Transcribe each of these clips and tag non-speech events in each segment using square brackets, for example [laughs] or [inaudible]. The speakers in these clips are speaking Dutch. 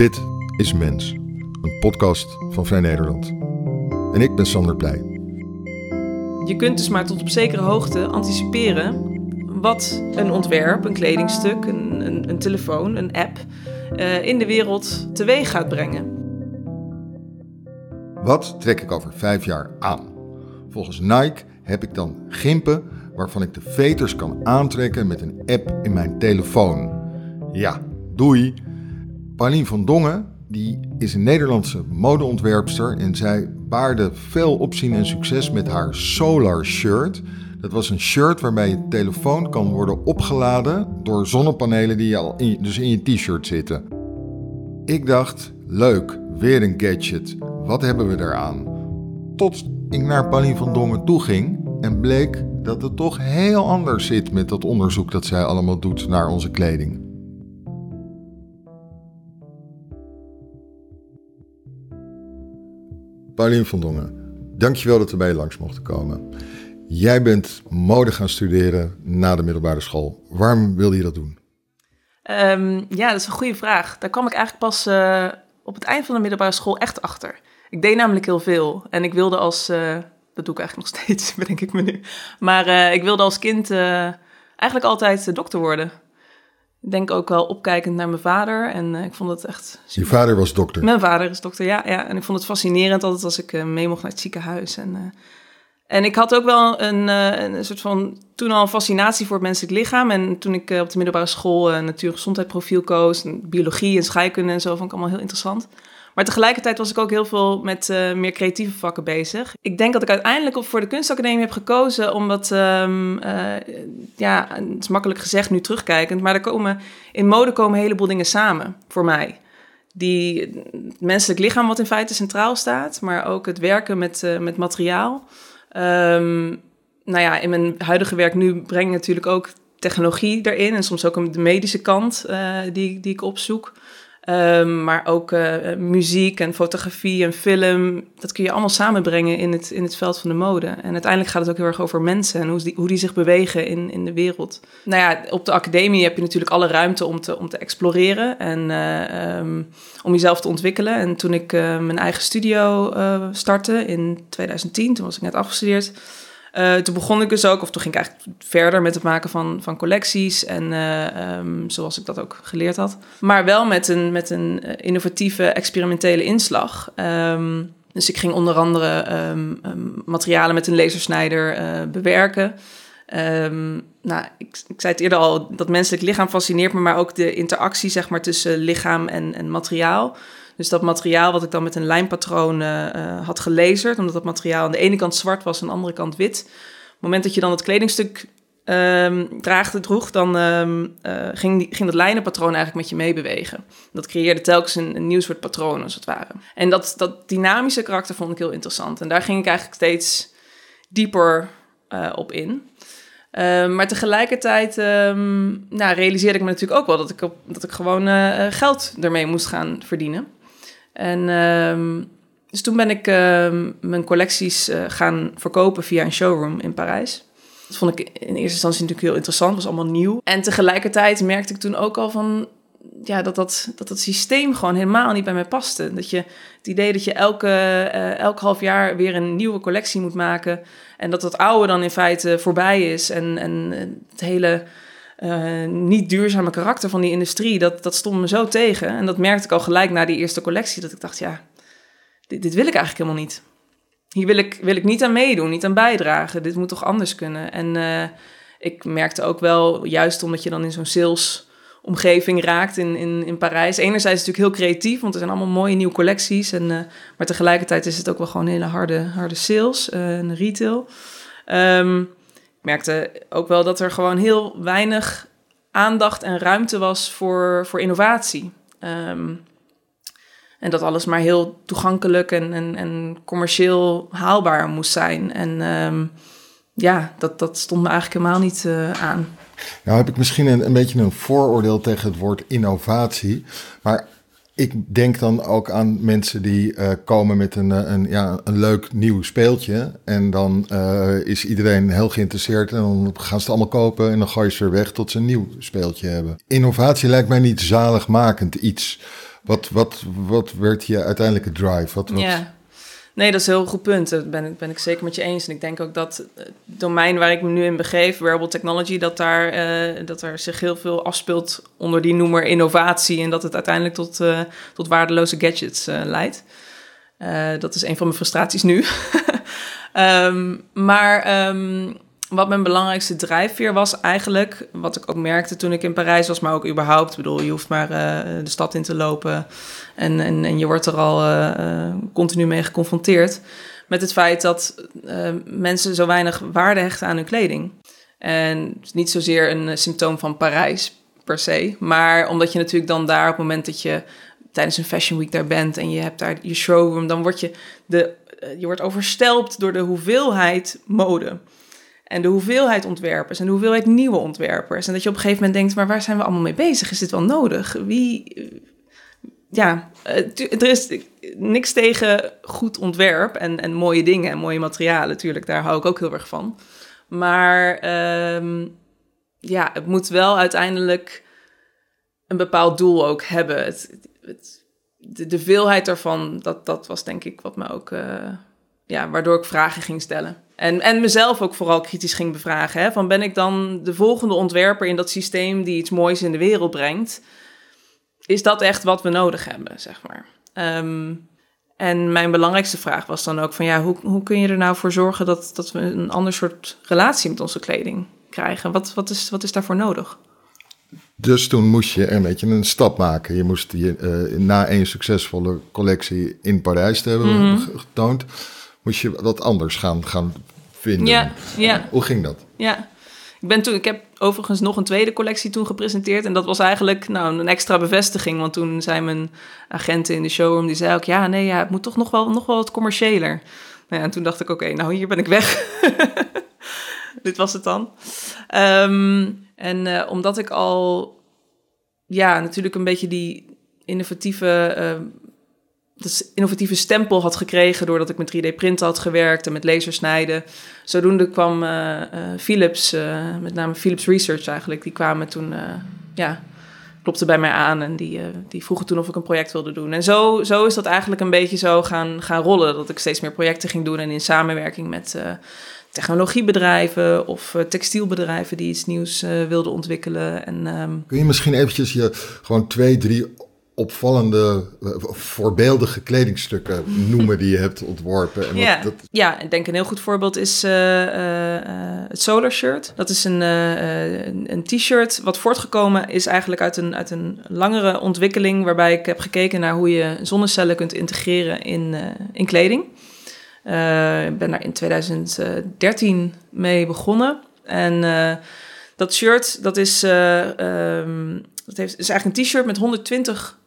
Dit is Mens, een podcast van Vrij Nederland. En ik ben Sander Pleij. Je kunt dus maar tot op zekere hoogte anticiperen wat een ontwerp, een kledingstuk, een, een, een telefoon, een app uh, in de wereld teweeg gaat brengen. Wat trek ik over vijf jaar aan? Volgens Nike heb ik dan gimpen waarvan ik de veters kan aantrekken met een app in mijn telefoon. Ja, doei. Paulien van Dongen die is een Nederlandse modeontwerpster en zij baarde veel opzien en succes met haar Solar Shirt. Dat was een shirt waarbij je telefoon kan worden opgeladen door zonnepanelen die al in, dus in je t-shirt zitten. Ik dacht, leuk, weer een gadget. Wat hebben we eraan? Tot ik naar Paulien van Dongen toe ging en bleek dat het toch heel anders zit met dat onderzoek dat zij allemaal doet naar onze kleding. Paulien van Dongen, dankjewel dat we bij je langs mochten komen. Jij bent mode gaan studeren na de middelbare school. Waarom wilde je dat doen? Um, ja, dat is een goede vraag. Daar kwam ik eigenlijk pas uh, op het eind van de middelbare school echt achter. Ik deed namelijk heel veel. En ik wilde als... Uh, dat doe ik eigenlijk nog steeds, [laughs] bedenk ik me nu. Maar uh, ik wilde als kind eigenlijk altijd dokter worden. Ik denk ook wel opkijkend naar mijn vader. En uh, ik vond het echt. Je vader was dokter? Mijn vader is dokter, ja. ja. En ik vond het fascinerend altijd als ik uh, mee mocht naar het ziekenhuis. En, uh, en ik had ook wel een, een soort van. toen al een fascinatie voor het menselijk lichaam. En toen ik op de middelbare school een natuurgezondheidsprofiel koos. En biologie en scheikunde en zo vond ik allemaal heel interessant. Maar tegelijkertijd was ik ook heel veel met uh, meer creatieve vakken bezig. Ik denk dat ik uiteindelijk voor de kunstacademie heb gekozen, omdat, um, uh, ja, het is makkelijk gezegd nu terugkijkend, maar er komen, in mode komen een heleboel dingen samen voor mij. Die het menselijk lichaam wat in feite centraal staat, maar ook het werken met, uh, met materiaal. Um, nou ja, in mijn huidige werk nu breng ik natuurlijk ook technologie erin en soms ook de medische kant die, die ik opzoek. Um, maar ook uh, muziek en fotografie en film. Dat kun je allemaal samenbrengen in het, in het veld van de mode. En uiteindelijk gaat het ook heel erg over mensen en hoe die, hoe die zich bewegen in, in de wereld. Nou ja, op de academie heb je natuurlijk alle ruimte om te, om te exploreren en uh, um, om jezelf te ontwikkelen. En toen ik uh, mijn eigen studio startte in 2010, toen was ik net afgestudeerd uh, toen begon ik dus ook, of toen ging ik eigenlijk verder met het maken van, van collecties. En uh, um, zoals ik dat ook geleerd had. Maar wel met een, met een eh, innovatieve, experimentele inslag. Um, dus ik ging onder andere um, materialen met een lasersnijder bewerken. nou, ik, ik, zei het eerder al, dat menselijk lichaam fascineert me, maar ook de interactie zeg maar, tussen lichaam en, en materiaal. Dus dat materiaal wat ik dan met een lijnpatroon uh, had gelezerd, omdat dat materiaal aan de ene kant zwart was en aan de andere kant wit. Op het moment dat je dan het kledingstuk um, draagde, droeg, dan um, uh, ging, die, ging dat lijnenpatroon eigenlijk met je meebewegen. Dat creëerde telkens een, nieuw soort patroon, als het ware. En dat, dat dynamische karakter vond ik heel interessant. En daar ging ik eigenlijk steeds dieper op in. Uh, maar tegelijkertijd nou, realiseerde ik me natuurlijk ook wel dat ik, dat ik gewoon geld ermee moest gaan verdienen. En um, dus toen ben ik uh, mijn collecties uh, gaan verkopen via een showroom in Parijs. Dat vond ik in eerste instantie natuurlijk heel interessant, was allemaal nieuw. En tegelijkertijd merkte ik toen ook al van, ja, dat, dat, dat dat systeem gewoon helemaal niet bij mij paste. Dat je het idee dat je elke, uh, elk half jaar weer een nieuwe collectie moet maken. En dat dat oude dan in feite voorbij is. En, en het hele uh, niet duurzame karakter van die industrie, dat, dat stond me zo tegen. En dat merkte ik al gelijk na die eerste collectie, dat ik dacht, ja, dit, wil ik eigenlijk helemaal niet. Hier wil ik, wil ik niet aan meedoen, niet aan bijdragen. Dit moet toch anders kunnen. En uh, ik merkte ook wel, juist omdat je dan in zo'n sales omgeving raakt in, in, in Parijs. Enerzijds natuurlijk heel creatief, want er zijn allemaal mooie nieuwe collecties. En, uh, maar tegelijkertijd is het ook wel gewoon hele harde, harde sales en retail. Ik merkte ook wel dat er gewoon heel weinig aandacht en ruimte was voor, voor innovatie. Um, en dat alles maar heel toegankelijk en, en, en commercieel haalbaar moest zijn. En um, ja, dat, dat stond me eigenlijk helemaal niet uh, aan. Nou heb ik misschien een, een beetje een vooroordeel tegen het woord innovatie. Maar ik denk dan ook aan mensen die uh, komen met een, een, ja, een leuk nieuw speeltje. En dan uh, is iedereen heel geïnteresseerd. En dan gaan ze het allemaal kopen en dan gooi je ze weer weg tot ze een nieuw speeltje hebben. Innovatie lijkt mij niet zaligmakend iets. Wat, wat, wat werd je uiteindelijke drive? Wat, wat... Ja. Nee, dat is een heel goed punt. Dat ben, ben ik zeker met je eens. En ik denk ook dat het domein waar ik me nu in begeef, wearable technology, dat daar, uh, dat er zich heel veel afspeelt onder die noemer innovatie. En dat het uiteindelijk tot, uh, tot waardeloze gadgets uh, leidt. dat is een van mijn frustraties nu. um, [laughs] maar um, wat mijn belangrijkste drijfveer was eigenlijk, wat ik ook merkte toen ik in Parijs was, maar ook überhaupt. Ik bedoel, je hoeft maar uh, de stad in te lopen en, en, en je wordt er al uh, continu mee geconfronteerd. Met het feit dat mensen zo weinig waarde hechten aan hun kleding. En niet zozeer een symptoom van Parijs per se, maar omdat je natuurlijk dan daar op het moment dat je tijdens een fashion week daar bent en je hebt daar je showroom, dan word je, de, je wordt overstelpt door de hoeveelheid mode. En de hoeveelheid ontwerpers en de hoeveelheid nieuwe ontwerpers. En dat je op een gegeven moment denkt, maar waar zijn we allemaal mee bezig? Is dit wel nodig? Wie... Ja, er is niks tegen goed ontwerp en, en mooie dingen en mooie materialen. Natuurlijk, daar hou ik ook heel erg van. Maar um, ja, het moet wel uiteindelijk een bepaald doel ook hebben. Het, de, de veelheid daarvan, dat, dat was denk ik wat me ook... Uh, ja, waardoor ik vragen ging stellen. En, en mezelf ook vooral kritisch ging bevragen. Hè? Van ben ik dan de volgende ontwerper in dat systeem die iets moois in de wereld brengt? Is dat echt wat we nodig hebben, zeg maar? Um, en mijn belangrijkste vraag was dan ook van ja, hoe, hoe kun je er nou voor zorgen dat, dat we een ander soort relatie met onze kleding krijgen? Wat, wat, is, wat is daarvoor nodig? Dus toen moest je een beetje een stap maken. Je moest je, uh, na een succesvolle collectie in Parijs te hebben mm -hmm. getoond, moest je wat anders gaan, gaan vinden. Ja, ja. Hoe ging dat? Ja. Ik, ben toen, ik heb overigens nog een tweede collectie toen gepresenteerd. En dat was eigenlijk nou, een extra bevestiging. Want toen zei mijn agenten in de showroom, die zei ook... ja, nee, ja, het moet toch nog wel, nog wel wat commerciëler. Nou ja, en toen dacht ik, oké, nou hier ben ik weg. [laughs] Dit was het dan. Um, en uh, omdat ik al, ja, natuurlijk een beetje die innovatieve... Uh, dat innovatieve stempel had gekregen doordat ik met 3D-printen had gewerkt en met lasersnijden. Zodoende kwam uh, uh, Philips, uh, met name Philips Research eigenlijk, die kwamen toen, ja, klopte bij mij aan en die, die vroegen toen of ik een project wilde doen. En zo, zo is dat eigenlijk een beetje zo gaan, gaan rollen, dat ik steeds meer projecten ging doen en in samenwerking met technologiebedrijven of textielbedrijven die iets nieuws wilden ontwikkelen. En, um... Kun je misschien eventjes je gewoon twee, drie opvallende, voorbeeldige kledingstukken noemen die je hebt ontworpen. En ja. dat... ja, ik denk een heel goed voorbeeld is uh, uh, het Solar Shirt. Dat is een, uh, een t-shirt wat voortgekomen is eigenlijk uit een, uit een langere ontwikkeling... waarbij ik heb gekeken naar hoe je zonnecellen kunt integreren in, in kleding. ik ben daar in 2013 mee begonnen. En dat shirt, dat is... Um, dat heeft, is eigenlijk een t-shirt met 120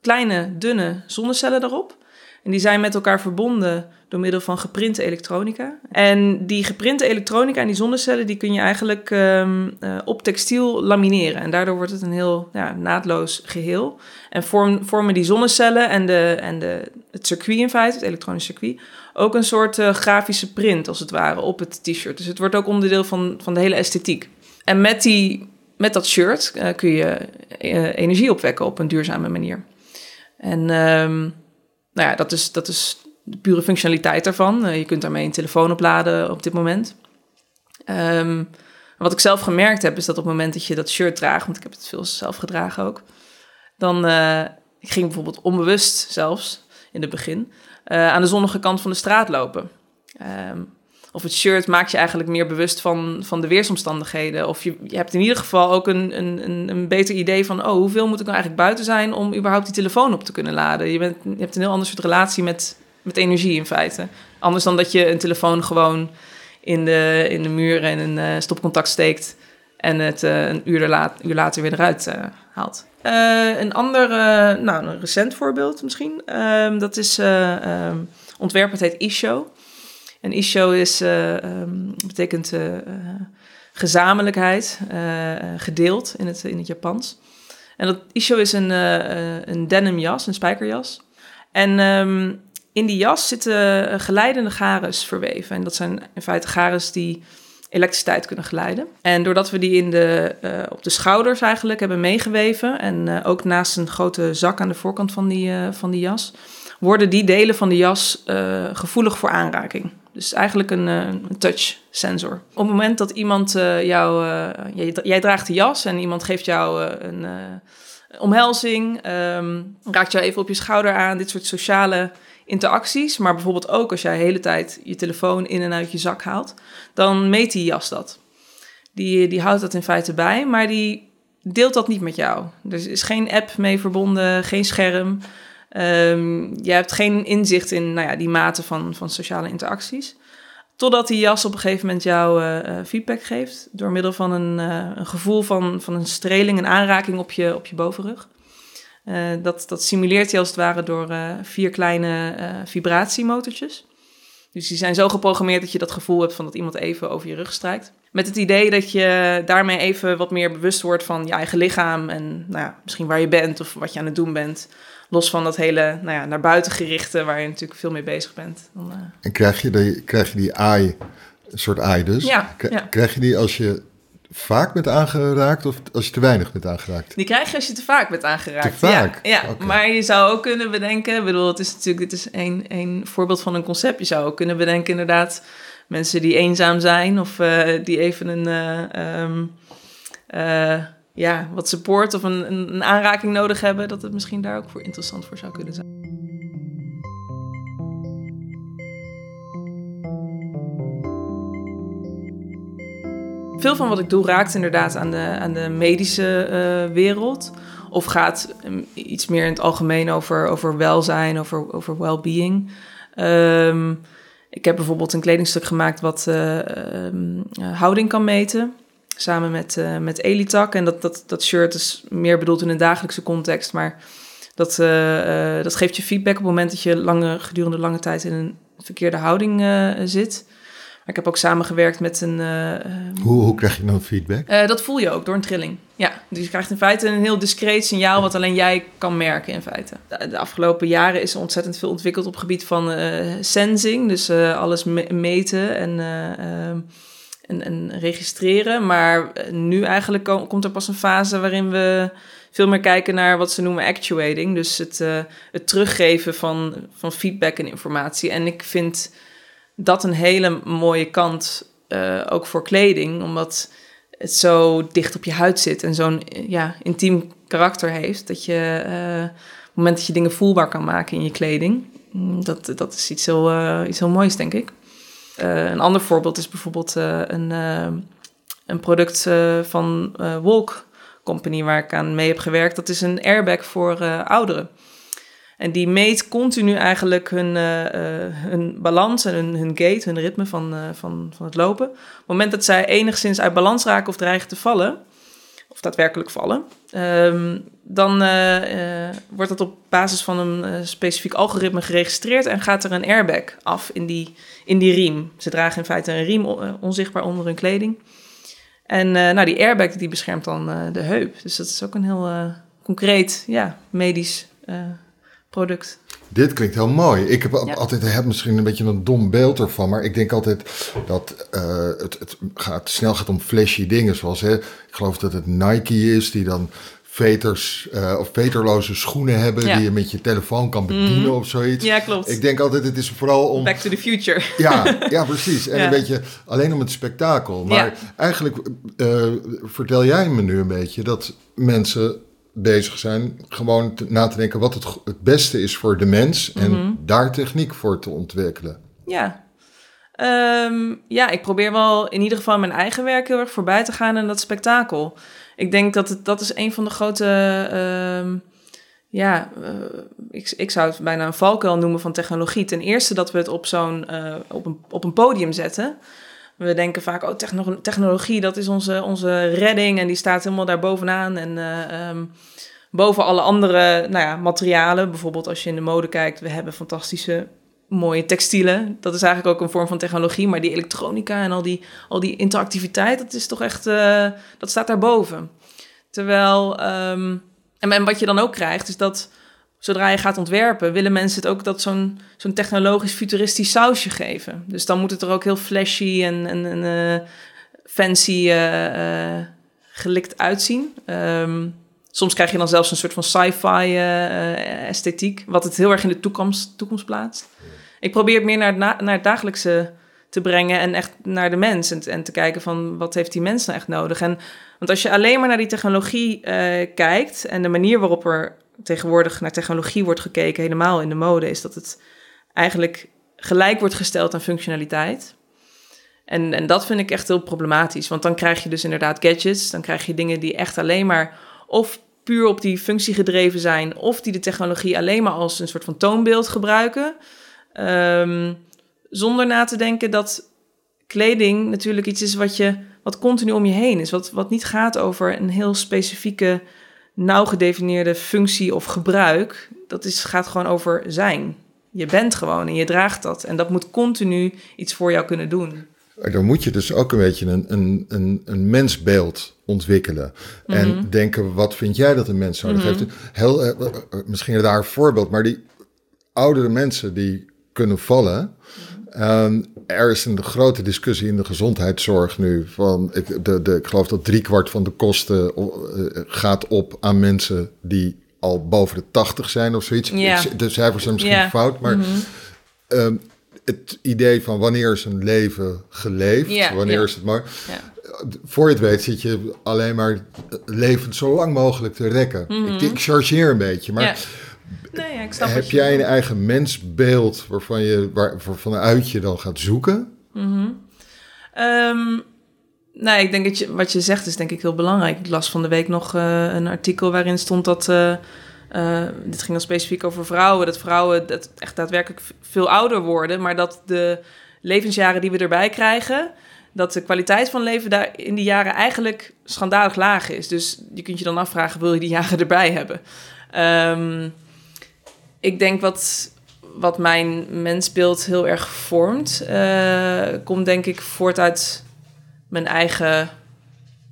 kleine, dunne zonnecellen erop. En die zijn met elkaar verbonden door middel van geprinte elektronica. En die geprinte elektronica en die zonnecellen, die kun je eigenlijk um, uh, op textiel lamineren. En daardoor wordt het een heel ja, naadloos geheel. En vorm, vormen die zonnecellen en, de, en de, het circuit in feite, het elektronisch circuit, ook een soort uh, grafische print als het ware op het t-shirt. Dus het wordt ook onderdeel van, van de hele esthetiek. En met, die, met dat shirt uh, kun je energie opwekken op een duurzame manier. En um, nou ja, dat is, dat is de pure functionaliteit daarvan. Uh, je kunt daarmee een telefoon opladen op dit moment. Um, wat ik zelf gemerkt heb, is dat op het moment dat je dat shirt draagt, want ik heb het veel zelf gedragen ook, dan uh, ik ging bijvoorbeeld onbewust zelfs in het begin uh, aan de zonnige kant van de straat lopen. Um, of het shirt maakt je eigenlijk meer bewust van, van de weersomstandigheden. Of je, je hebt in ieder geval ook een, een, een beter idee van... oh, hoeveel moet ik nou eigenlijk buiten zijn om überhaupt die telefoon op te kunnen laden? Je, bent, je hebt een heel ander soort relatie met, met energie in feite. Anders dan dat je een telefoon gewoon in de, in de muur en een uh, stopcontact steekt... en het uh, een uur, laat, uur later weer eruit uh, haalt. een ander, nou, een recent voorbeeld misschien. Ehm, dat is um, ontwerp, het heet Isho. En Isho is, uh, um, betekent uh, gezamenlijkheid, gedeeld in het, in het Japans. En dat Isho is een, een denim jas, een spijkerjas. En ehm, in die jas zitten geleidende garens verweven. En dat zijn in feite garens die elektriciteit kunnen geleiden. En doordat we die in de, op de schouders eigenlijk hebben meegeweven... en ook naast een grote zak aan de voorkant van die, van die jas... worden die delen van de jas gevoelig voor aanraking. Dus eigenlijk een, een touch sensor. Op het moment dat iemand jou... Jij, jij, draagt de jas en iemand geeft jou een omhelzing... Um, raakt jou even op je schouder aan, dit soort sociale interacties, maar bijvoorbeeld ook als jij de hele tijd je telefoon in en uit je zak haalt, dan meet die jas dat. Die, die houdt dat in feite bij, maar die deelt dat niet met jou. Er is geen app mee verbonden, geen scherm. Um, je hebt geen inzicht in nou ja, die mate van, van sociale interacties. Totdat die jas op een gegeven moment jou uh, feedback geeft. Door middel van een, uh, een gevoel van, van een streling, een aanraking op je, op je bovenrug. Dat, dat simuleert hij als het ware door vier kleine vibratiemotortjes. Dus die zijn zo geprogrammeerd dat je dat gevoel hebt van dat iemand even over je rug strijkt. Met het idee dat je daarmee even wat meer bewust wordt van je eigen lichaam en nou ja, misschien waar je bent of wat je aan het doen bent. Los van dat hele nou ja, naar buiten gerichte waar je natuurlijk veel mee bezig bent. Dan, en krijg je die, krijg je die AI, een soort AI dus? Ja, ja. Krijg je die als je vaak bent aangeraakt of als je te weinig bent aangeraakt? Die krijg je als je te vaak bent aangeraakt. Te vaak? Ja, ja. maar je zou ook kunnen bedenken... Ik bedoel, het is natuurlijk dit is een, een voorbeeld van een concept. Je zou ook kunnen bedenken inderdaad... mensen die eenzaam zijn of uh, die even een... Uh, um, uh, ja, wat support of een, een, aanraking nodig hebben... dat het misschien daar ook voor interessant voor zou kunnen zijn. Veel van wat ik doe raakt inderdaad aan de, aan de medische uh, wereld. Of gaat um, iets meer in het algemeen over, over welzijn, over, over well-being. Um, ik heb bijvoorbeeld een kledingstuk gemaakt wat uh, um, houding kan meten. Samen met, uh, met Elitak. En dat, dat, dat shirt is meer bedoeld in een dagelijkse context. Maar dat, dat geeft je feedback op het moment dat je lange, gedurende lange tijd in een verkeerde houding zit ik heb ook samengewerkt met een. Hoe, hoe krijg je dan feedback? Dat voel je ook door een trilling. Ja, dus je krijgt in feite een heel discreet signaal wat alleen jij kan merken in feite. De, afgelopen jaren is er ontzettend veel ontwikkeld op het gebied van uh, sensing, dus alles me meten en, en, en, registreren. Maar nu eigenlijk komt er pas een fase waarin we veel meer kijken naar wat ze noemen actuating, dus het, het teruggeven van, van feedback en informatie. En ik vind dat een hele mooie kant uh, ook voor kleding, omdat het zo dicht op je huid zit en zo'n ja, intiem karakter heeft, dat je op het moment dat je dingen voelbaar kan maken in je kleding, mm, dat, dat is iets heel, iets heel moois, denk ik. Een ander voorbeeld is bijvoorbeeld een, een product van Wolk Company waar ik aan mee heb gewerkt. Dat is een airbag voor ouderen. En die meet continu eigenlijk hun, hun balans en hun, hun gait, hun ritme van, van, van het lopen. Op het moment dat zij enigszins uit balans raken of dreigen te vallen, of daadwerkelijk vallen, um, dan uh, wordt dat op basis van een specifiek algoritme geregistreerd en gaat er een airbag af in die, in die riem. Ze dragen in feite een riem onzichtbaar onder hun kleding. En nou, die airbag die beschermt dan de heup. Dus dat is ook een heel concreet, ja, medisch product. Dit klinkt heel mooi. Ik heb ja. altijd heb misschien een beetje een dom beeld ervan, maar ik denk altijd dat uh, het, het gaat, snel gaat om flashy dingen. Zoals hè, ik geloof dat het Nike is die dan veters uh, of veterloze schoenen hebben ja. die je met je telefoon kan bedienen mm. of zoiets. Ja, klopt. Ik denk altijd, het is vooral om... Back to the future. Ja, [laughs] ja precies. En ja. een beetje alleen om het spektakel. Maar eigenlijk uh, vertel jij me nu een beetje dat mensen bezig zijn. Gewoon te, na te denken wat het, het beste is voor de mens. En mm -hmm. daar techniek voor te ontwikkelen. Ja. Um, ja, ik probeer wel in ieder geval mijn eigen werk heel erg voorbij te gaan en dat spektakel. Ik denk dat het, dat is een van de grote. Um, ja, uh, ik, ik zou het bijna een valkuil noemen van technologie. Ten eerste dat we het op zo'n uh, op, een, op een podium zetten. We denken vaak, oh, technologie, dat is onze, onze redding en die staat helemaal daar bovenaan. En uh, um, boven alle andere nou ja, materialen, bijvoorbeeld als je in de mode kijkt, we hebben fantastische mooie textielen. Dat is eigenlijk ook een vorm van technologie, maar die elektronica en al die, al die interactiviteit, dat is toch echt, uh, dat staat daarboven. Terwijl um, en, en wat je dan ook krijgt, is dat zodra je gaat ontwerpen, willen mensen het ook dat zo'n zo'n technologisch futuristisch sausje geven. Dus dan moet het er ook heel flashy en, en, uh, fancy uh, gelikt uitzien. Um, soms krijg je dan zelfs een soort van sci-fi esthetiek, wat het heel erg in de toekomst, toekomst plaatst. Ik probeer het meer naar het, naar het dagelijkse te brengen en echt naar de mens en, en, te kijken van wat heeft die mens nou echt nodig. En, want als je alleen maar naar die technologie kijkt en de manier waarop er tegenwoordig naar technologie wordt gekeken, helemaal in de mode, is dat het eigenlijk gelijk wordt gesteld aan functionaliteit. En, en dat vind ik echt heel problematisch, want dan krijg je dus inderdaad gadgets, dan krijg je dingen die echt alleen maar of puur op die functie gedreven zijn, of die de technologie alleen maar als een soort van toonbeeld gebruiken, um, zonder na te denken dat kleding natuurlijk iets is wat je wat continu om je heen is, wat, wat niet gaat over een heel specifieke nauw gedefinieerde functie of gebruik. Dat is, gaat gewoon over zijn. Je bent gewoon en je draagt dat. En dat moet continu iets voor jou kunnen doen. Dan moet je dus ook een beetje een, een, een, een mensbeeld ontwikkelen. En mhm. denken, wat vind jij dat een mens nodig mm heeft? Heel, uh, misschien een raar voorbeeld, maar die oudere mensen die kunnen vallen... Um, er is een grote discussie in de gezondheidszorg nu. Van, ik, de, de, ik geloof dat driekwart van de kosten uh, gaat op aan mensen die al boven de 80 zijn of zoiets. Ja. De cijfers zijn misschien ja. fout, maar mm -hmm. um, het idee van wanneer is een leven geleefd, ja, wanneer is het maar. Voor je het weet zit je alleen maar levend zo lang mogelijk te rekken. Mm -hmm. ik, ik chargeer een beetje, maar ik snap Heb jij een eigen mensbeeld waarvan je, waar, vanuit je dan gaat zoeken? Mm um, nou, ik denk dat je, wat je zegt is denk ik heel belangrijk. Ik las van de week nog uh, een artikel waarin stond dat... Uh, uh, dit ging dan specifiek over vrouwen. Dat vrouwen dat echt daadwerkelijk veel ouder worden. Maar dat de levensjaren die we erbij krijgen... dat de kwaliteit van leven daar in die jaren eigenlijk schandalig laag is. Dus je kunt je dan afvragen, wil je die jaren erbij hebben? Um, ik denk wat, wat mijn mensbeeld heel erg vormt, uh, komt denk ik voort uit mijn eigen,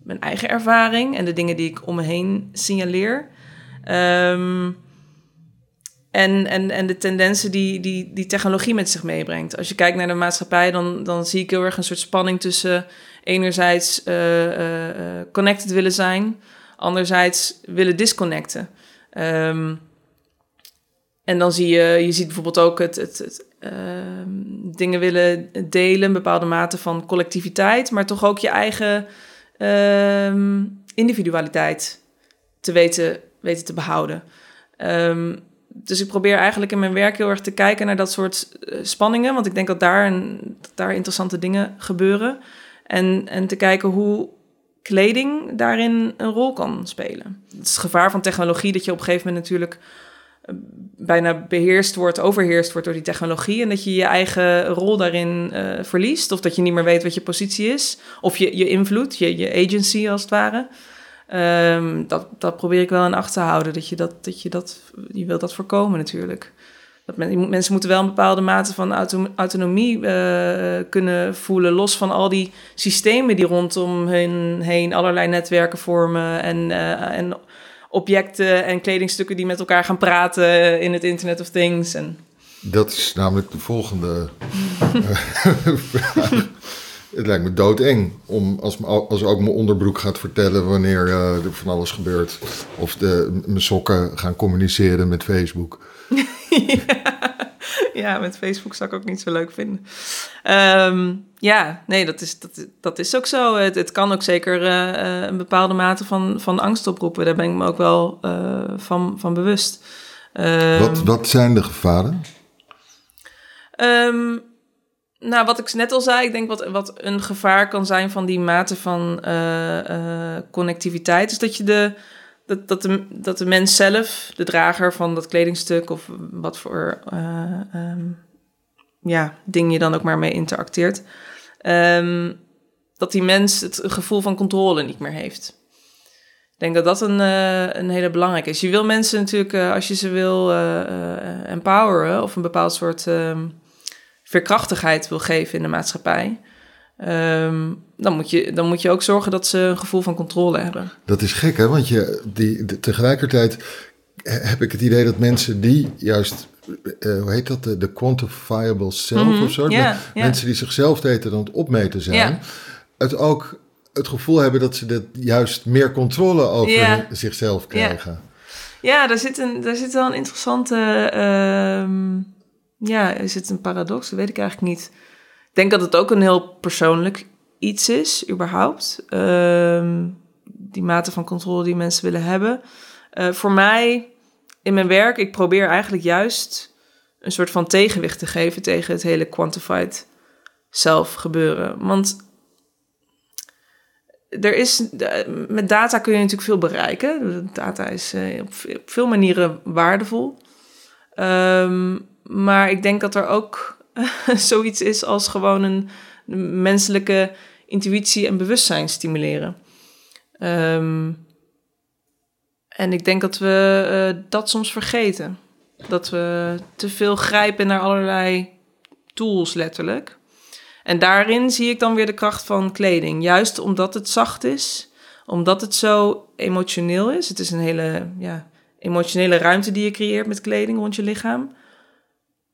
mijn eigen ervaring en de dingen die ik om me heen signaleer. Um, en, en, en de tendensen die, die, die technologie met zich meebrengt. Als je kijkt naar de maatschappij, dan, dan zie ik heel erg een soort spanning tussen enerzijds uh, connected willen zijn, anderzijds willen disconnecten. Um, en dan zie je, je ziet bijvoorbeeld ook het, het, uh, dingen willen delen, een bepaalde mate van collectiviteit, maar toch ook je eigen uh, individualiteit te weten, weten te behouden. Um, dus ik probeer eigenlijk in mijn werk heel erg te kijken naar dat soort uh, spanningen, want ik denk dat daar, daar interessante dingen gebeuren. En, en te kijken hoe kleding daarin een rol kan spelen. Het is het gevaar van technologie dat je op een gegeven moment natuurlijk bijna beheerst wordt, overheerst wordt door die technologie. En dat je je eigen rol daarin uh, verliest. Of dat je niet meer weet wat je positie is. Of je, je invloed, je, je agency als het ware. Um, dat, dat probeer ik wel in acht te houden. Dat je dat, dat je dat, je wilt dat voorkomen natuurlijk. Dat men, mensen moeten wel een bepaalde mate van auto, autonomie uh, kunnen voelen. Los van al die systemen die rondom hun heen allerlei netwerken vormen. En, uh, en objecten en kledingstukken die met elkaar gaan praten in het Internet of Things. En... Dat is namelijk de volgende vraag. [laughs] Het lijkt me doodeng om als, als ook mijn onderbroek gaat vertellen wanneer uh, er van alles gebeurt. Of de, mijn sokken gaan communiceren met Facebook. [laughs] [laughs] ja. [laughs] met Facebook zou ik ook niet zo leuk vinden. Um, ja, nee, dat is, dat, dat is ook zo. Het, het kan ook zeker uh, een bepaalde mate van, van angst oproepen. Daar ben ik me ook wel uh, van, van bewust. Um, wat, wat zijn de gevaren? Um, nou, wat ik net al zei, ik denk wat, wat een gevaar kan zijn van die mate van uh, connectiviteit, is dat je de, dat, dat, de, dat de mens zelf, de drager van dat kledingstuk of wat voor um, ja, ding je dan ook maar mee interacteert, um, dat die mens het gevoel van controle niet meer heeft. Ik denk dat dat een, uh, een hele belangrijke is. Je wil mensen natuurlijk, uh, als je ze wil uh, empoweren of een bepaald soort um, veerkrachtigheid wil geven in de maatschappij, ehm, dan, moet je, dan moet je ook zorgen dat ze een gevoel van controle hebben. Dat is gek, hè? Want je, die, de, tegelijkertijd heb ik het idee dat mensen die juist, uh, hoe heet dat, de, de quantifiable self Mhm, of zo, mensen die zichzelf aan het opmeten zijn, het ook het gevoel hebben dat ze dat juist meer controle over zichzelf krijgen. Ja, daar zit, een, daar zit wel een interessante. ehm, ja, is het een paradox? Dat weet ik eigenlijk niet. Denk dat het ook een heel persoonlijk iets is, überhaupt. Ehm, die mate van controle die mensen willen hebben. Eh, voor mij, in mijn werk, ik probeer eigenlijk juist een soort van tegenwicht te geven tegen het hele quantified zelf gebeuren. Want er is, met data kun je natuurlijk veel bereiken. Data is eh, op veel manieren waardevol. Ehm, maar ik denk dat er ook [laughs] zoiets is als gewoon een menselijke intuïtie en bewustzijn stimuleren. Ehm, en ik denk dat we eh, dat soms vergeten. Dat we te veel grijpen naar allerlei tools, letterlijk. En daarin zie ik dan weer de kracht van kleding. Juist omdat het zacht is, omdat het zo emotioneel is. Het is een hele ja, emotionele ruimte die je creëert met kleding rond je lichaam.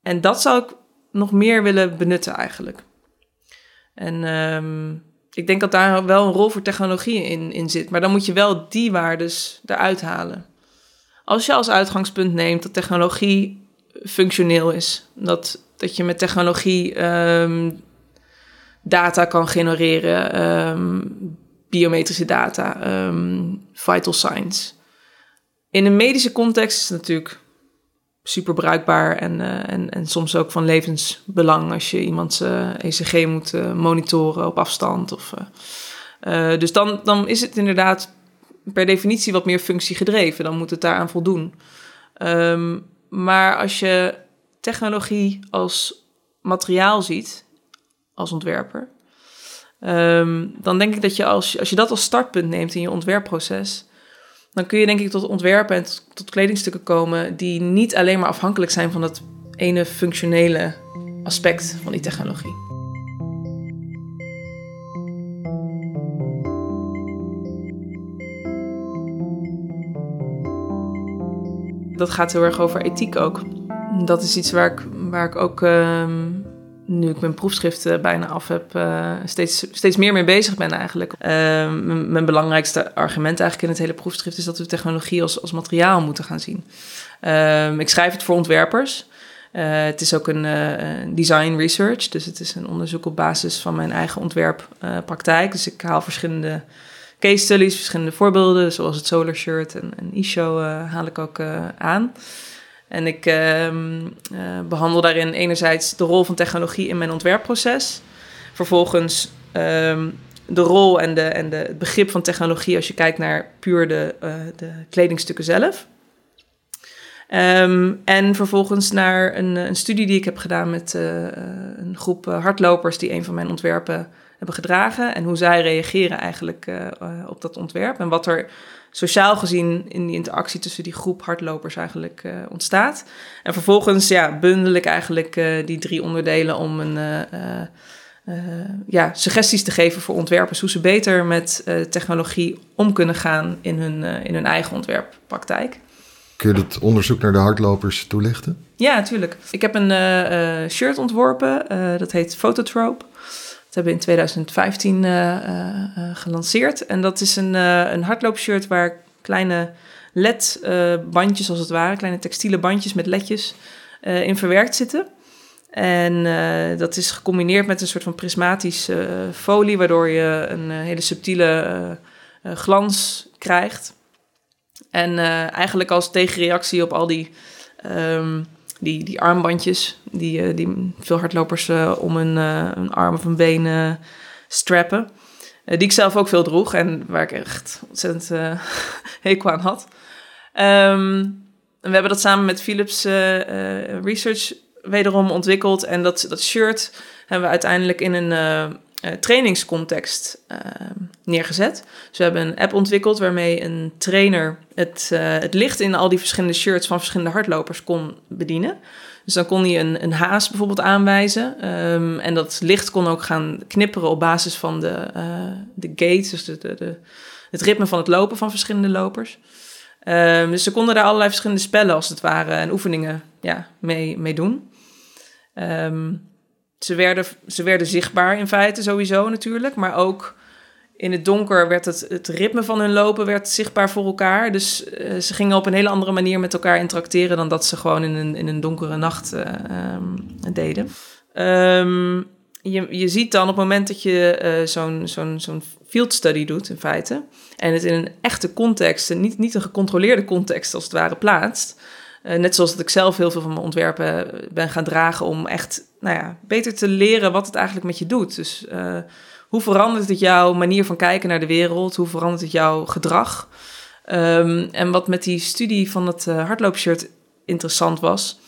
En dat zou ik nog meer willen benutten eigenlijk. En ehm, ik denk dat daar wel een rol voor technologie in, in zit. Maar dan moet je wel die waardes eruit halen. Als je als uitgangspunt neemt dat technologie functioneel is. Dat, dat je met technologie ehm, data kan genereren, ehm, biometrische data, vital signs. In een medische context is het natuurlijk super bruikbaar en, eh, en, en soms ook van levensbelang als je iemands eh, ECG moet eh, monitoren op afstand. Of, dus dan, dan is het inderdaad per definitie wat meer functiegedreven. Dan moet het daaraan voldoen. Ehm, maar als je technologie als materiaal ziet, als ontwerper, ehm, dan denk ik dat je als, als je dat als startpunt neemt in je ontwerpproces, dan kun je denk ik tot ontwerpen en tot, kledingstukken komen die niet alleen maar afhankelijk zijn van dat ene functionele aspect van die technologie. Dat gaat heel erg over ethiek ook. Dat is iets waar ik, waar ik ook, ehm, nu ik mijn proefschrift eh, bijna af heb, eh, steeds, steeds meer mee bezig ben eigenlijk. Ehm, mijn, belangrijkste argument eigenlijk in het hele proefschrift is dat we technologie als, als materiaal moeten gaan zien. Ehm, ik schrijf het voor ontwerpers. Eh, het is ook een eh, design research, dus het is een onderzoek op basis van mijn eigen ontwerppraktijk. dus ik haal verschillende case studies, verschillende voorbeelden, zoals het Solar Shirt en, en eh, haal ik ook eh, aan. En ik ehm, eh, behandel daarin enerzijds de rol van technologie in mijn ontwerpproces. Vervolgens ehm, de rol en, de, en de, het begrip van technologie als je kijkt naar puur de, eh, de kledingstukken zelf. Ehm, en vervolgens naar een, een studie die ik heb gedaan met eh, een groep eh, hardlopers die een van mijn ontwerpen hebben gedragen. En hoe zij reageren eigenlijk eh, eh, op dat ontwerp. En wat er sociaal gezien in die interactie tussen die groep hardlopers eigenlijk eh, ontstaat. En vervolgens ja, bundel ik eigenlijk eh, die drie onderdelen om een, eh, ja, suggesties te geven voor ontwerpers. Hoe ze beter met technologie om kunnen gaan in hun, in hun eigen ontwerppraktijk. Kun je dat onderzoek naar de hardlopers toelichten? Ja, natuurlijk. Ik heb een shirt ontworpen, dat heet Phototrope. Dat hebben we in 2015 eh, eh, eh, gelanceerd. En dat is een, een hardloopshirt waar kleine LED-bandjes, als het ware, kleine textiele bandjes met ledjes in verwerkt zitten. En dat is gecombineerd met een soort van prismatische folie, waardoor je een hele subtiele glans krijgt. En eigenlijk als tegenreactie op al die, ehm, die, die armbandjes die, eh, die veel hardlopers eh, om een, eh, arm of een been strappen. Die ik zelf ook veel droeg en waar ik echt ontzettend [laughs] hekel aan had. Ehm, en we hebben dat samen met Philips Research wederom ontwikkeld. En dat, dat shirt hebben we uiteindelijk in een, trainingscontext neergezet. Dus we hebben een app ontwikkeld waarmee een trainer het, het licht in al die verschillende shirts van verschillende hardlopers kon bedienen. Dus dan kon hij een, een haas bijvoorbeeld aanwijzen. Ehm, en dat licht kon ook gaan knipperen op basis van de, de gates, dus de, de, het ritme van het lopen van verschillende lopers. Um, dus ze konden daar allerlei verschillende spellen als het ware en oefeningen ja, mee, mee doen. Um, ze, werden, ze werden zichtbaar in feite sowieso natuurlijk, maar ook in het donker werd het, het ritme van hun lopen werd zichtbaar voor elkaar. Dus uh, ze gingen op een hele andere manier met elkaar interacteren dan dat ze gewoon in een, in een donkere nacht uh, um, deden. Um, je, je ziet dan op het moment dat je uh, zo'n zo'n zo'n field study doet, in feite, en het in een echte context, niet, niet een gecontroleerde context als het ware plaatst. Uh, net zoals dat ik zelf heel veel van mijn ontwerpen ben gaan dragen om echt nou ja, beter te leren wat het eigenlijk met je doet. Dus uh, hoe verandert het jouw manier van kijken naar de wereld? Hoe verandert het jouw gedrag? Um, en wat met die studie van het uh, hardloopshirt interessant was,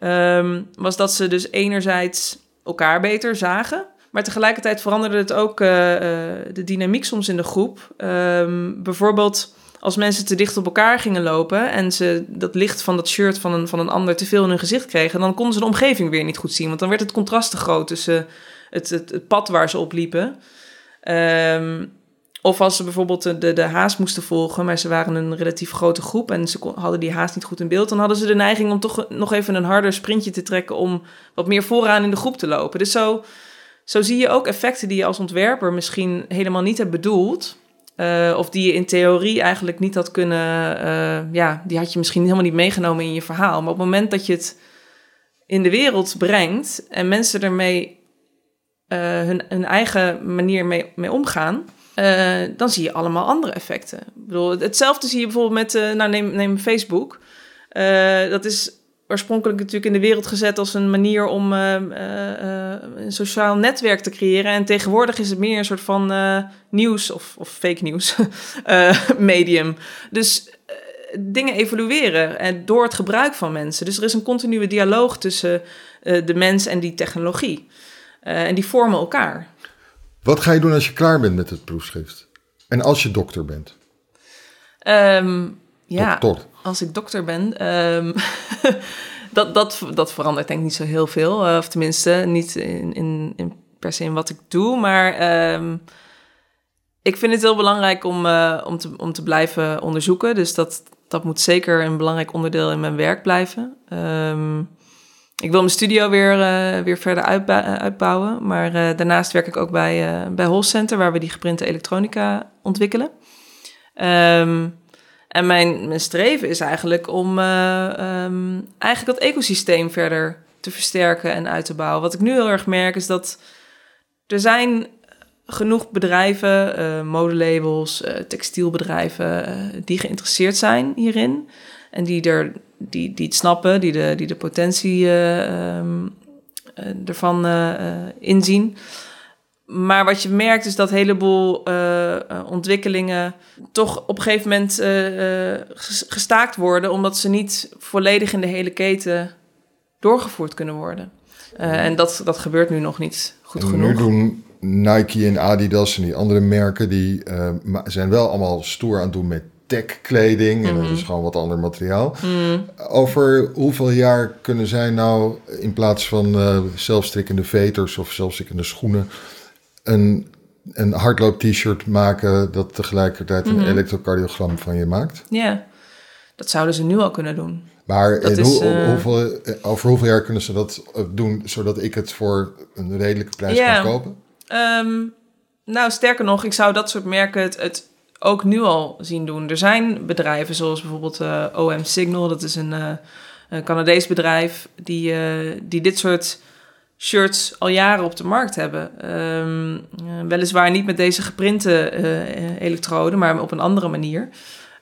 um, was dat ze dus enerzijds elkaar beter zagen. Maar tegelijkertijd veranderde het ook de dynamiek soms in de groep. Um, bijvoorbeeld als mensen te dicht op elkaar gingen lopen en ze dat licht van dat shirt van een, van een ander te veel in hun gezicht kregen, dan konden ze de omgeving weer niet goed zien. Want dan werd het contrast te groot tussen het, het, pad waar ze op liepen. Um, of als ze bijvoorbeeld de, de, haas moesten volgen, maar ze waren een relatief grote groep en ze hadden die haas niet goed in beeld, dan hadden ze de neiging om toch nog even een harder sprintje te trekken om wat meer vooraan in de groep te lopen. Dus zo, zo zie je ook effecten die je als ontwerper misschien helemaal niet hebt bedoeld. Uh, of die je in theorie eigenlijk niet had kunnen, uh, ja, die had je misschien helemaal niet meegenomen in je verhaal. Maar op het moment dat je het in de wereld brengt en mensen ermee uh, hun, eigen manier mee, mee omgaan, dan zie je allemaal andere effecten. Ik bedoel, hetzelfde zie je bijvoorbeeld met, nou neem, neem Facebook. Dat is oorspronkelijk natuurlijk in de wereld gezet als een manier om een sociaal netwerk te creëren. En tegenwoordig is het meer een soort van nieuws of, of fake nieuws [laughs] medium. Dus dingen evolueren en door het gebruik van mensen. Dus er is een continue dialoog tussen de mens en die technologie. en die vormen elkaar. Wat ga je doen als je klaar bent met het proefschrift? En als je dokter bent? Um, ja, dokter. Als ik dokter ben. Um, [laughs] dat, dat, dat verandert denk ik niet zo heel veel. Uh, of tenminste, niet in, in, in, per se in wat ik doe. Maar um, ik vind het heel belangrijk om, uh, om, te, om te blijven onderzoeken. Dus dat, dat moet zeker een belangrijk onderdeel in mijn werk blijven. Ik wil mijn studio weer, uh, weer verder uitbouwen. Maar daarnaast werk ik ook bij, bij Hol Center, waar we die geprinte elektronica ontwikkelen. Um, en mijn, streven is eigenlijk om um, eigenlijk dat ecosysteem verder te versterken en uit te bouwen. Wat ik nu heel erg merk is dat er zijn genoeg bedrijven, modelabels, textielbedrijven, die geïnteresseerd zijn hierin. En die, er, die, die het snappen, die de, die de potentie uh, um, ervan uh, inzien. Maar wat je merkt is dat een heleboel uh, ontwikkelingen toch op een gegeven moment uh, gestaakt worden, omdat ze niet volledig in de hele keten doorgevoerd kunnen worden. en dat, dat gebeurt nu nog niet goed en genoeg. Nu doen Nike en Adidas en die andere merken, die zijn wel allemaal stoer aan het doen met tech-kleding. Mm -hmm. En dat is gewoon wat ander materiaal. Mm. Over hoeveel jaar kunnen zij nou in plaats van uh, zelfstrikkende veters of zelfstrikkende schoenen... een, een hardloop-t-shirt maken dat tegelijkertijd mm -hmm. een elektrocardiogram van je maakt? Ja, dat zouden ze nu al kunnen doen. Maar is, hoe, uh... hoeveel, over hoeveel jaar kunnen ze dat doen zodat ik het voor een redelijke prijs yeah. kan kopen? Um, nou, sterker nog, ik zou dat soort merken het, het ook nu al zien doen. Er zijn bedrijven zoals bijvoorbeeld uh, OM Signal, dat is een, uh, een Canadees bedrijf, die, die dit soort shirts al jaren op de markt hebben. Um, weliswaar niet met deze geprinte elektroden, maar op een andere manier.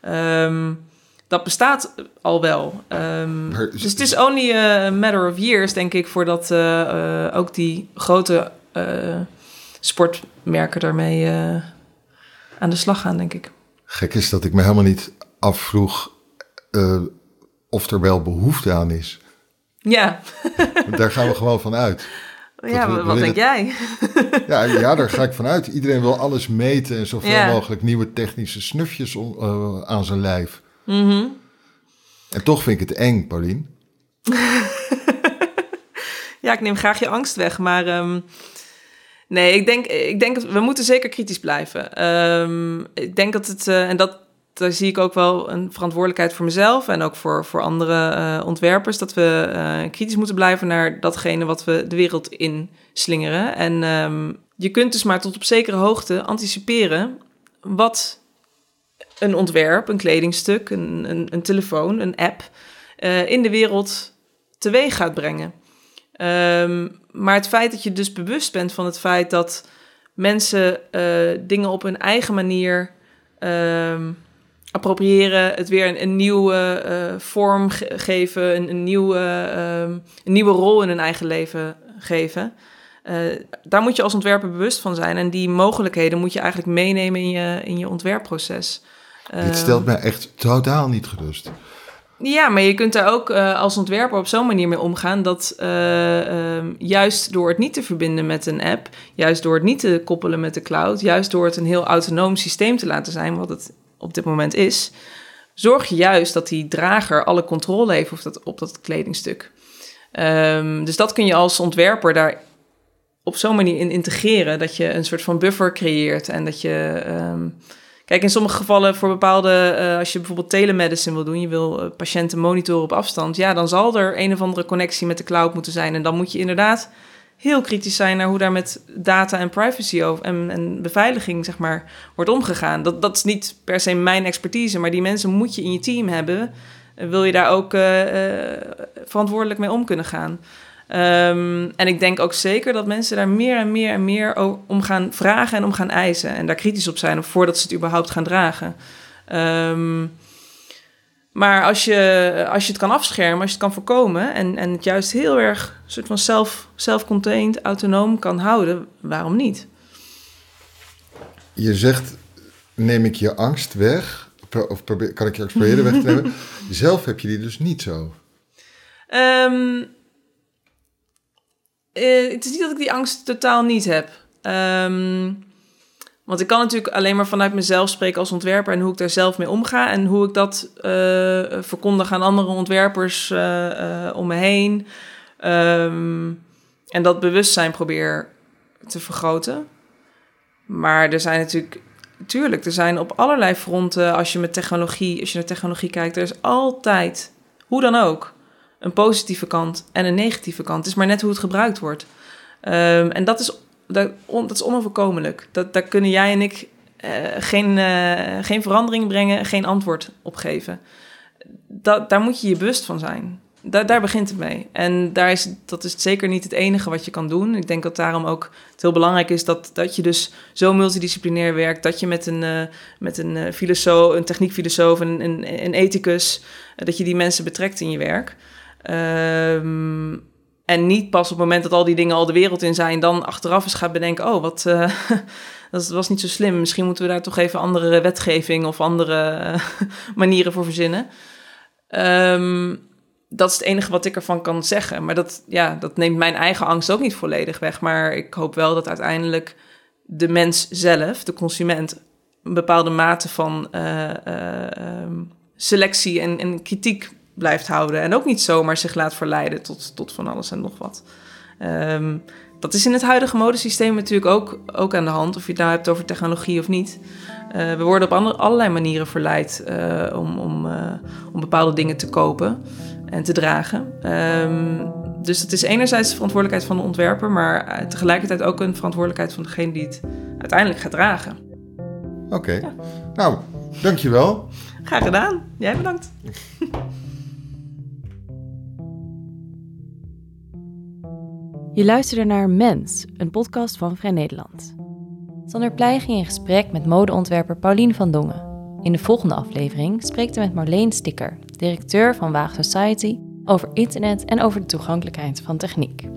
Um, dat bestaat al wel. Um, maar, dus het is only a matter of years, denk ik, voordat ook die grote sportmerken daarmee aan de slag gaan, denk ik. Gek is dat ik me helemaal niet afvroeg uh, of er wel behoefte aan is. Ja. Daar gaan we gewoon van uit. Ja, we- wat, willen- denk jij? Ja, ja, daar ga ik vanuit. Iedereen wil alles meten en zoveel Ja. mogelijk nieuwe technische snufjes eh, aan zijn lijf. Mhm. En toch vind ik het eng, Paulien. [laughs] Ja, ik neem graag je angst weg, maar ehm, nee, ik denk, ik denk dat we moeten zeker kritisch blijven. Ehm, ik denk dat het, eh, en dat daar zie ik ook wel een verantwoordelijkheid voor mezelf en ook voor, voor andere eh, ontwerpers, dat we eh, kritisch moeten blijven naar datgene wat we de wereld in slingeren. En ehm, je kunt dus maar tot op zekere hoogte anticiperen wat een ontwerp, een kledingstuk, een, een, een telefoon, een app eh, in de wereld teweeg gaat brengen. Ehm, maar het feit dat je dus bewust bent van het feit dat mensen dingen op hun eigen manier ehm, appropriëren, het weer een, een nieuwe eh, vorm ge- geven, een, een, nieuwe, ehm, een nieuwe rol in hun eigen leven geven. Eh, daar moet je als ontwerper bewust van zijn. En die mogelijkheden moet je eigenlijk meenemen in je, in je ontwerpproces. Dit Ehm, stelt mij echt totaal niet gerust. ja, maar je kunt daar ook eh, als ontwerper op zo'n manier mee omgaan dat eh, ehm, juist door het niet te verbinden met een app, juist door het niet te koppelen met de cloud, juist door het een heel autonoom systeem te laten zijn, wat het op dit moment is, zorg je juist dat die drager alle controle heeft op dat, op dat kledingstuk. Ehm, dus dat kun je als ontwerper daar op zo'n manier in integreren dat je een soort van buffer creëert en dat je. ehm, Kijk, in sommige gevallen voor bepaalde, eh, als je bijvoorbeeld telemedicine wil doen, je wil eh, patiënten monitoren op afstand, ja, dan zal er een of andere connectie met de cloud moeten zijn. En dan moet je inderdaad heel kritisch zijn naar hoe daar met data en privacy over, en, en beveiliging, zeg maar, wordt omgegaan. Dat, dat is niet per se mijn expertise, maar die mensen moet je in je team hebben. Eh, wil je daar ook eh, eh, verantwoordelijk mee om kunnen gaan? Ehm, en ik denk ook zeker dat mensen daar meer en meer en meer om gaan vragen en om gaan eisen. En daar kritisch op zijn voordat ze het überhaupt gaan dragen. Ehm, maar als je, als je het kan afschermen, als je het kan voorkomen en, en het juist heel erg soort van self, self-contained, autonoom kan houden, waarom niet? Je zegt, neem ik je angst weg? Of probeer, kan ik je angst proberen weg te nemen? [laughs] Zelf heb je die dus niet zo. Ehm, eh, het is niet dat ik die angst totaal niet heb. Ehm, want ik kan natuurlijk alleen maar vanuit mezelf spreken als ontwerper en hoe ik daar zelf mee omga en hoe ik dat eh, verkondig aan andere ontwerpers eh, eh, om me heen. Ehm, en dat bewustzijn probeer te vergroten. Maar er zijn natuurlijk, tuurlijk, er zijn op allerlei fronten, als je met technologie, als je naar technologie kijkt, er is altijd, hoe dan ook, een positieve kant en een negatieve kant. Het is maar net hoe het gebruikt wordt. Ehm, en dat is, dat, is onoverkomelijk. Dat, daar kunnen jij en ik eh, geen, eh, geen verandering brengen, geen antwoord op geven. Dat, daar moet je je bewust van zijn. Daar, daar begint het mee. En daar is, dat is zeker niet het enige wat je kan doen. Ik denk dat daarom ook het heel belangrijk is dat, dat je dus zo multidisciplinair werkt. Dat je met een, eh, met een filosoof, een techniekfilosoof, een, een, een ethicus, dat je die mensen betrekt in je werk. Ehm, en niet pas op het moment dat al die dingen al de wereld in zijn, dan achteraf eens gaat bedenken: oh, wat, eh, [laughs] dat was niet zo slim. Misschien moeten we daar toch even andere wetgeving of andere eh, [laughs] manieren voor verzinnen. Ehm, dat is het enige wat ik ervan kan zeggen. Maar dat, ja, dat neemt mijn eigen angst ook niet volledig weg. Maar ik hoop wel dat uiteindelijk de mens zelf, de consument, een bepaalde mate van eh, eh, ehm, selectie en, en kritiek blijft houden. En ook niet zomaar zich laat verleiden tot, tot van alles en nog wat. Ehm, dat is in het huidige modesysteem natuurlijk ook, ook aan de hand, of je het nou hebt over technologie of niet. Eh, we worden op andere, allerlei manieren verleid eh, om, om, eh, om bepaalde dingen te kopen en te dragen. Ehm, dus het is enerzijds de verantwoordelijkheid van de ontwerper, maar tegelijkertijd ook een verantwoordelijkheid van degene die het uiteindelijk gaat dragen. Oké. Nou, dankjewel. Graag gedaan. Jij bedankt. [laughs] Je luisterde naar Mens, een podcast van Vrij Nederland. Sander Pleij ging in gesprek met modeontwerper Paulien van Dongen. In de volgende aflevering spreekt hij met Marleen Sticker, directeur van Waag Society, over internet en over de toegankelijkheid van techniek.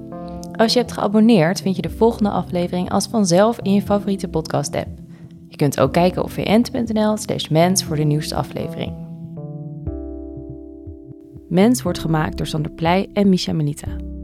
Als je hebt geabonneerd, vind je de volgende aflevering als vanzelf in je favoriete podcast-app. Je kunt ook kijken op vn.nl slash mens voor de nieuwste aflevering. Mens wordt gemaakt door Sander Pleij en Misha Manita.